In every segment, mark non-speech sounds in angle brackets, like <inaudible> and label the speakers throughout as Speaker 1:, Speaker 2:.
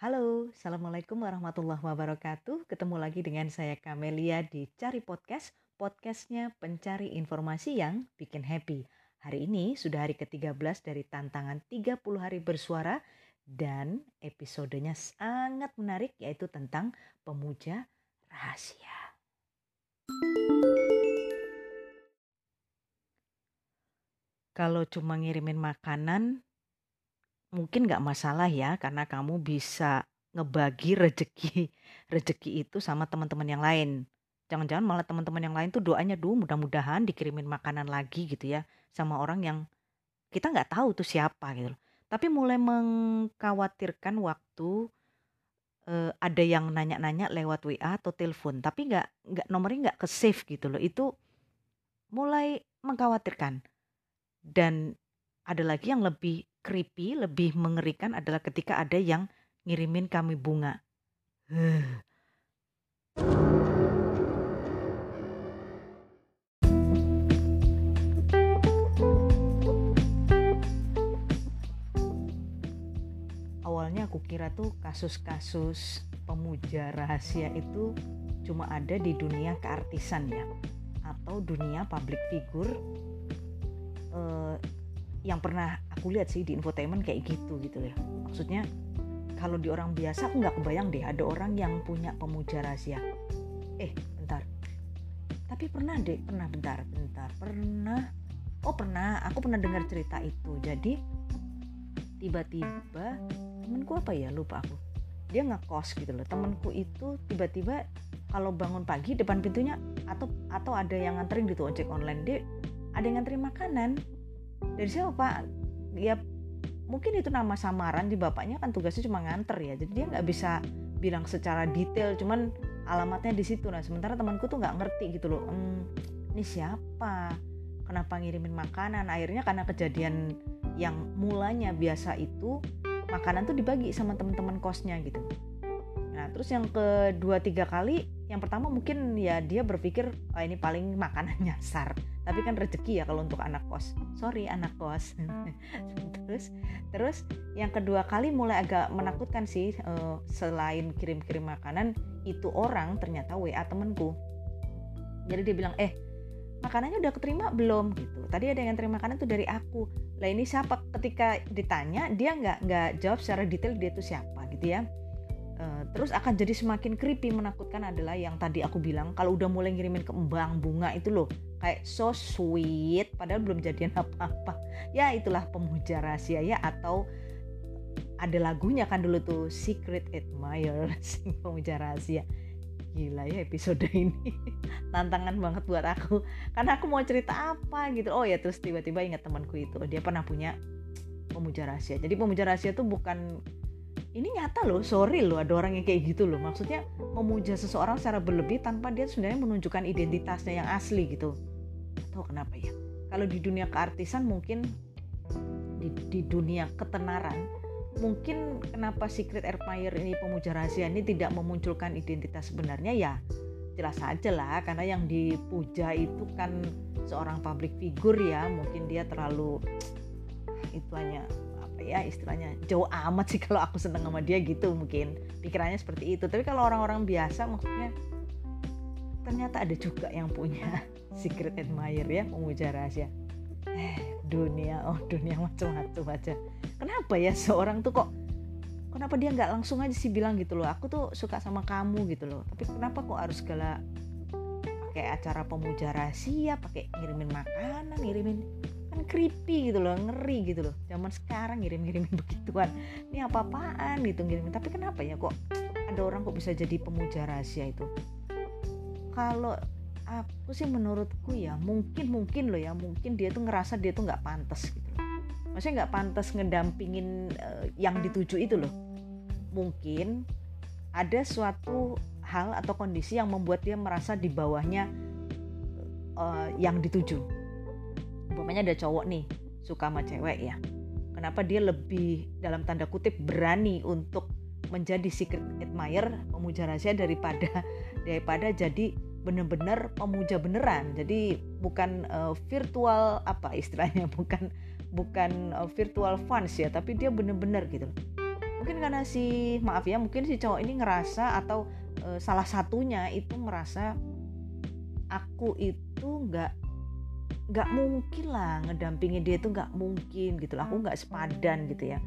Speaker 1: Halo, Assalamualaikum warahmatullahi wabarakatuh. Ketemu lagi dengan saya Kamelia di Cari Podcast, podcastnya pencari informasi yang bikin happy. Hari ini sudah hari ke-13 dari tantangan 30 hari bersuara dan episodenya sangat menarik yaitu tentang pemuja rahasia. Kalau cuma ngirimin makanan mungkin nggak masalah ya karena kamu bisa ngebagi rezeki <laughs> rezeki itu sama teman-teman yang lain. Jangan-jangan malah teman-teman yang lain tuh doanya dulu mudah-mudahan dikirimin makanan lagi gitu ya sama orang yang kita nggak tahu tuh siapa gitu Tapi mulai mengkhawatirkan waktu uh, ada yang nanya-nanya lewat WA atau telepon, tapi nggak nggak nomornya nggak ke save gitu loh. Itu mulai mengkhawatirkan. Dan ada lagi yang lebih creepy, lebih mengerikan adalah ketika ada yang ngirimin kami bunga. Awalnya aku kira tuh kasus-kasus pemuja rahasia itu cuma ada di dunia keartisan ya atau dunia public figure uh, yang pernah aku lihat sih di infotainment kayak gitu gitu ya. Maksudnya kalau di orang biasa aku nggak kebayang deh ada orang yang punya pemuja rahasia. Eh bentar. Tapi pernah deh pernah bentar bentar. Pernah. Oh pernah. Aku pernah dengar cerita itu. Jadi tiba-tiba temenku apa ya? Lupa aku. Dia ngekos gitu loh. Temenku itu tiba-tiba kalau bangun pagi depan pintunya atau atau ada yang nganterin gitu ojek online. Dia ada yang nganterin makanan dari siapa pak? Ya mungkin itu nama samaran di bapaknya kan tugasnya cuma nganter ya. Jadi dia nggak bisa bilang secara detail cuman alamatnya di situ. Nah sementara temanku tuh nggak ngerti gitu loh. Ehm, ini siapa? Kenapa ngirimin makanan? Akhirnya karena kejadian yang mulanya biasa itu makanan tuh dibagi sama teman-teman kosnya gitu. Nah terus yang kedua tiga kali yang pertama mungkin ya dia berpikir oh, ini paling makanan <laughs> nyasar. Tapi kan rezeki ya kalau untuk anak kos. Sorry anak kos. <laughs> Terus terus yang kedua kali mulai agak menakutkan sih uh, selain kirim-kirim makanan itu orang ternyata WA temenku jadi dia bilang eh makanannya udah keterima belum? Gitu. Tadi ada yang terima makanan tuh dari aku. Lah ini siapa? Ketika ditanya dia nggak nggak jawab secara detail dia tuh siapa gitu ya Uh, terus akan jadi semakin creepy menakutkan adalah yang tadi aku bilang kalau udah mulai ngirimin kembang bunga itu loh kayak so sweet padahal belum jadian <laughs> apa-apa. Ya itulah pemuja rahasia ya atau ada lagunya kan dulu tuh Secret Admirer <laughs> pemuja rahasia. Gila ya episode <laughs> ini tantangan banget buat aku. Karena aku mau cerita apa gitu. Oh ya terus tiba-tiba ingat temanku itu dia pernah punya pemuja rahasia. Jadi pemuja rahasia tuh bukan ini nyata loh sorry loh ada orang yang kayak gitu loh. Maksudnya memuja seseorang secara berlebih tanpa dia sebenarnya menunjukkan identitasnya yang asli gitu. Atau kenapa ya? Kalau di dunia keartisan mungkin di, di dunia ketenaran mungkin kenapa Secret Admirer ini pemuja rahasia ini tidak memunculkan identitas sebenarnya? Ya jelas saja lah. Karena yang dipuja itu kan seorang public figure ya. Mungkin dia terlalu <tsk> itu hanya ya istilahnya. Jauh amat sih kalau aku seneng sama dia gitu mungkin. Pikirannya seperti itu. Tapi kalau orang-orang biasa maksudnya ternyata ada juga yang punya <laughs> secret admirer ya pemuja rahasia. Eh dunia oh dunia macam-macam aja. Kenapa ya seorang tuh kok kenapa dia nggak langsung aja sih bilang gitu loh aku tuh suka sama kamu gitu loh. Tapi kenapa kok harus segala pakai acara pemuja rahasia pakai ngirimin makanan ngirimin creepy gitu loh ngeri gitu loh. Zaman sekarang ngirim-ngirimin <laughs> begituan. Ini apa-apaan gitu ngirimin. Tapi kenapa ya kok ada orang kok bisa jadi pemuja rahasia itu? Kalau aku sih menurutku ya mungkin mungkin loh ya mungkin dia tuh ngerasa dia tuh nggak pantas gitu loh. Maksudnya nggak pantas ngedampingin uh, yang dituju itu loh. Mungkin ada suatu hal atau kondisi yang membuat dia merasa di bawahnya uh, yang dituju umpamanya ada cowok nih suka sama cewek ya. Kenapa dia lebih dalam tanda kutip berani untuk menjadi secret admirer pemuja rahasia daripada <laughs> daripada jadi bener-bener pemuja beneran? Jadi bukan uh, virtual apa istilahnya <laughs> bukan bukan uh, virtual fans ya tapi dia bener-bener gitu. Mungkin karena si maaf ya mungkin si cowok ini ngerasa atau e, salah satunya itu merasa aku itu nggak nggak mungkin lah ngedampingin dia itu nggak mungkin gitu lah. Aku nggak sepadan gitu ya.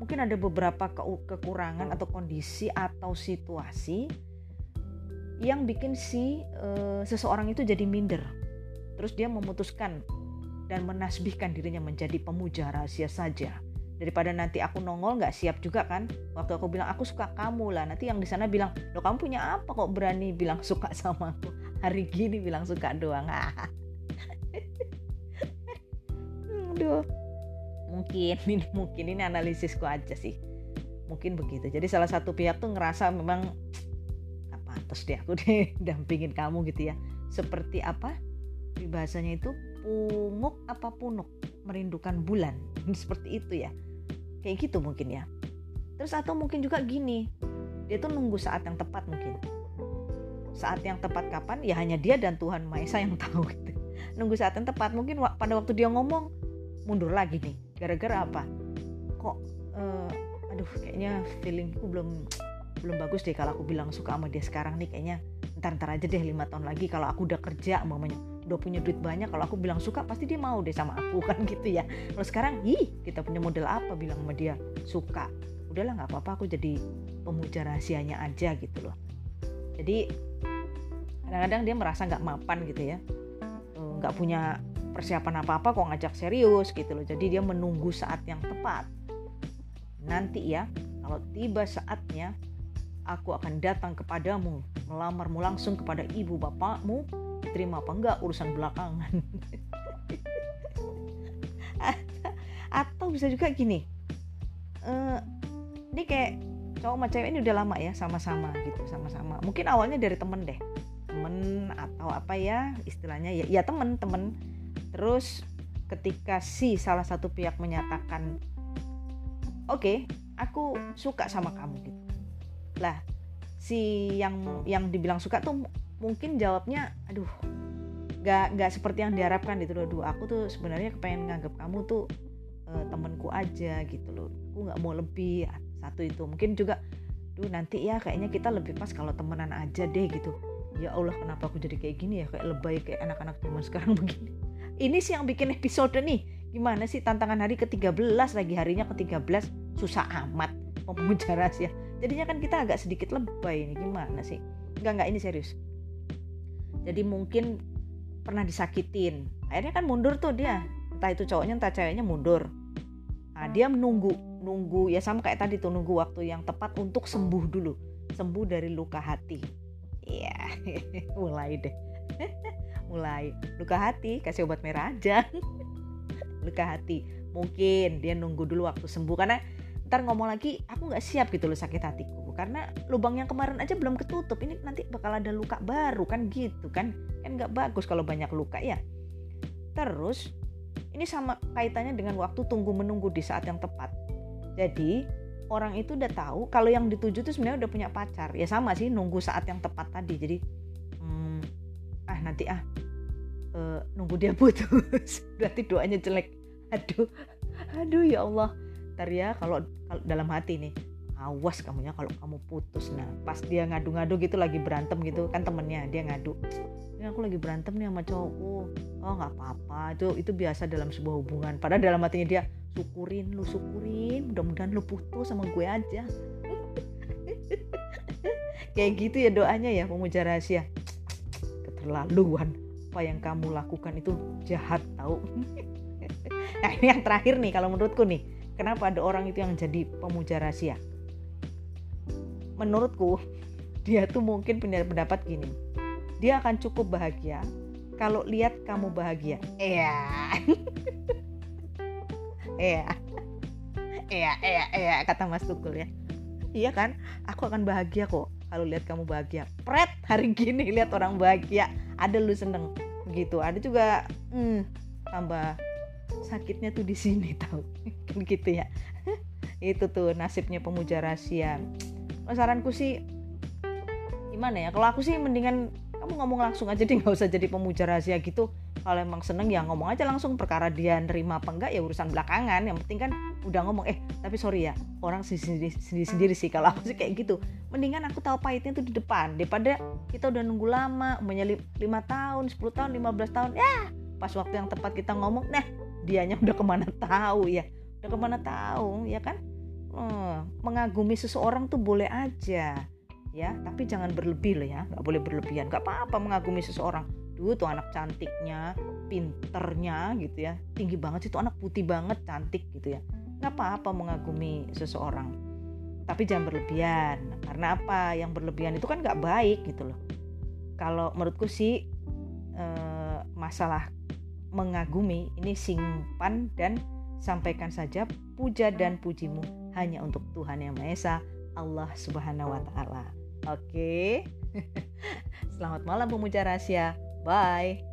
Speaker 1: Mungkin ada beberapa ke kekurangan atau kondisi atau situasi yang bikin si e, seseorang itu jadi minder. Terus dia memutuskan dan menasbihkan dirinya menjadi pemuja rahasia saja. Daripada nanti aku nongol nggak siap juga kan? Waktu aku bilang aku suka kamu lah. Nanti yang di sana bilang lo kamu punya apa kok berani bilang suka sama aku? Hari gini bilang suka doang <laughs> aduh mungkin <laughs> ini mungkin ini analisisku aja sih. Mungkin begitu. Jadi salah satu pihak tuh ngerasa memang apa terus deh aku <laughs> deh dampingin kamu gitu ya. Seperti apa? Di bahasanya itu punguk apa punuk merindukan bulan. <laughs> Seperti itu ya. Kayak gitu mungkin ya. Terus atau mungkin juga gini dia tuh nunggu saat yang tepat mungkin. Saat yang tepat kapan? Ya hanya dia dan Tuhan Maha Esa yang tahu gitu. Nunggu saat yang tepat. Mungkin pada waktu dia ngomong mundur lagi nih. Gara-gara apa? Kok uh, aduh kayaknya feelingku belum belum bagus deh kalau aku bilang suka sama dia sekarang nih. Kayaknya ntar ntar aja deh lima tahun lagi kalau aku udah kerja mamanya udah punya duit banyak kalau aku bilang suka pasti dia mau deh sama aku <laughs> kan gitu ya. Kalau sekarang ih kita punya model apa bilang sama dia suka? Udahlah nggak apa-apa aku jadi pemuja rahasianya aja gitu loh. Jadi kadang-kadang dia merasa nggak mapan gitu ya. Eh, nggak punya persiapan apa-apa kok ngajak serius gitu loh. Jadi dia menunggu saat yang tepat. Nanti ya kalau tiba saatnya aku akan datang kepadamu melamarmu langsung kepada ibu bapakmu diterima apa enggak urusan belakangan. <laughs> Atau bisa juga gini uh, ini kayak cowok sama cewek ini udah lama ya sama-sama gitu sama-sama. Mungkin awalnya dari temen deh. Temen atau apa ya istilahnya? Ya ya temen temen terus ketika si salah satu pihak menyatakan oke okay, aku suka sama kamu gitu. Lah si yang yang dibilang suka tuh mungkin jawabnya aduh gak nggak seperti yang diharapkan gitu loh. Aku tuh sebenarnya kepengen nganggap kamu tuh uh, temenku aja gitu loh. Aku nggak mau lebih. Satu itu. Mungkin juga duh nanti ya kayaknya kita lebih pas kalau temenan aja deh gitu. Ya Allah kenapa aku jadi kayak gini ya? Kayak lebay kayak anak-anak zaman sekarang <laughs> begini ini sih yang bikin episode nih. Gimana sih tantangan hari ke-13? Lagi harinya ke-13. Susah amat. Memuja rahasia jadinya kan kita agak sedikit lebay ini. Gimana sih? Enggak enggak. Ini serius. Jadi mungkin pernah disakitin. Akhirnya kan mundur tuh dia. Entah itu cowoknya entah ceweknya mundur. Nah dia menunggu nunggu. Ya sama kayak tadi tuh nunggu waktu yang tepat untuk sembuh dulu. Sembuh dari luka hati. Iya. <laughs> Mulai deh <laughs> mulai luka hati kasih obat merah aja. <laughs> Luka hati. Mungkin dia nunggu dulu waktu sembuh karena ntar ngomong lagi aku nggak siap gitu loh sakit hatiku. Karena lubang yang kemarin aja belum ketutup ini nanti bakal ada luka baru kan gitu kan? Kan nggak bagus kalau banyak luka ya. Terus ini sama kaitannya dengan waktu tunggu menunggu di saat yang tepat. Jadi orang itu udah tahu kalau yang dituju itu sebenarnya udah punya pacar. Ya sama sih nunggu saat yang tepat tadi. Jadi ah nanti ah. Uh, nunggu dia putus. <laughs> Berarti doanya jelek. Aduh. Aduh ya Allah. Ntar ya kalau dalam hati nih awas kamunya kalau kamu putus. Nah pas dia ngadu-ngadu gitu lagi berantem gitu kan temennya dia ngadu. Ini aku lagi berantem nih sama cowokku oh nggak apa-apa. Itu itu biasa dalam sebuah hubungan. Padahal dalam hatinya dia syukurin lu syukurin. Mudah-mudahan lu putus sama gue aja. <laughs> Kayak gitu ya doanya ya pemuja rahasia keterlaluan. Apa yang kamu lakukan itu jahat tau. <laughs> Nah ini yang terakhir nih kalau menurutku nih. Kenapa ada orang itu yang jadi pemuja rahasia? Menurutku dia tuh mungkin punya pendapat gini. Dia akan cukup bahagia kalau lihat kamu bahagia. Iya. <laughs> Iya. Iya iya iya kata Mas Tukul ya. Iya kan? Aku akan bahagia kok kalau lihat kamu bahagia pret hari gini lihat orang bahagia. Ada lu seneng gitu ada juga hmm, tambah sakitnya tuh di sini <laughs> tahu? Kan gitu ya. <laughs> Itu tuh nasibnya pemuja rahasia. Saranku sih gimana ya? Kalau aku sih mendingan kamu ngomong langsung aja deh nggak usah jadi pemuja rahasia gitu kalau emang seneng ya ngomong aja langsung. Perkara dia nerima apa enggak ya urusan belakangan. Yang penting kan udah ngomong eh tapi sorry ya orang sendiri sendiri, sendiri sih kalau aku sih kayak gitu. Mendingan aku tahu pahitnya tuh di depan. Daripada kita udah nunggu lama menyelip lima tahun 10 tahun 15 tahun ya pas waktu yang tepat kita ngomong nah dianya udah ke mana tahu ya? Udah ke mana tahu ya kan? Hmm, mengagumi seseorang tuh boleh aja ya. Tapi jangan berlebih loh ya nggak boleh berlebihan. Nggak apa-apa mengagumi seseorang dulu tuh anak cantiknya pinternya gitu ya tinggi banget sih tuh anak putih banget cantik gitu ya nggak apa-apa mengagumi seseorang tapi jangan berlebihan karena apa yang berlebihan itu kan nggak baik gitu loh kalau menurutku sih eh, masalah mengagumi ini simpan dan sampaikan saja puja dan pujimu hanya untuk Tuhan yang Maha Esa Allah Subhanahu wa taala. Oke. <laughs> Selamat malam pemuja rahasia. Bye.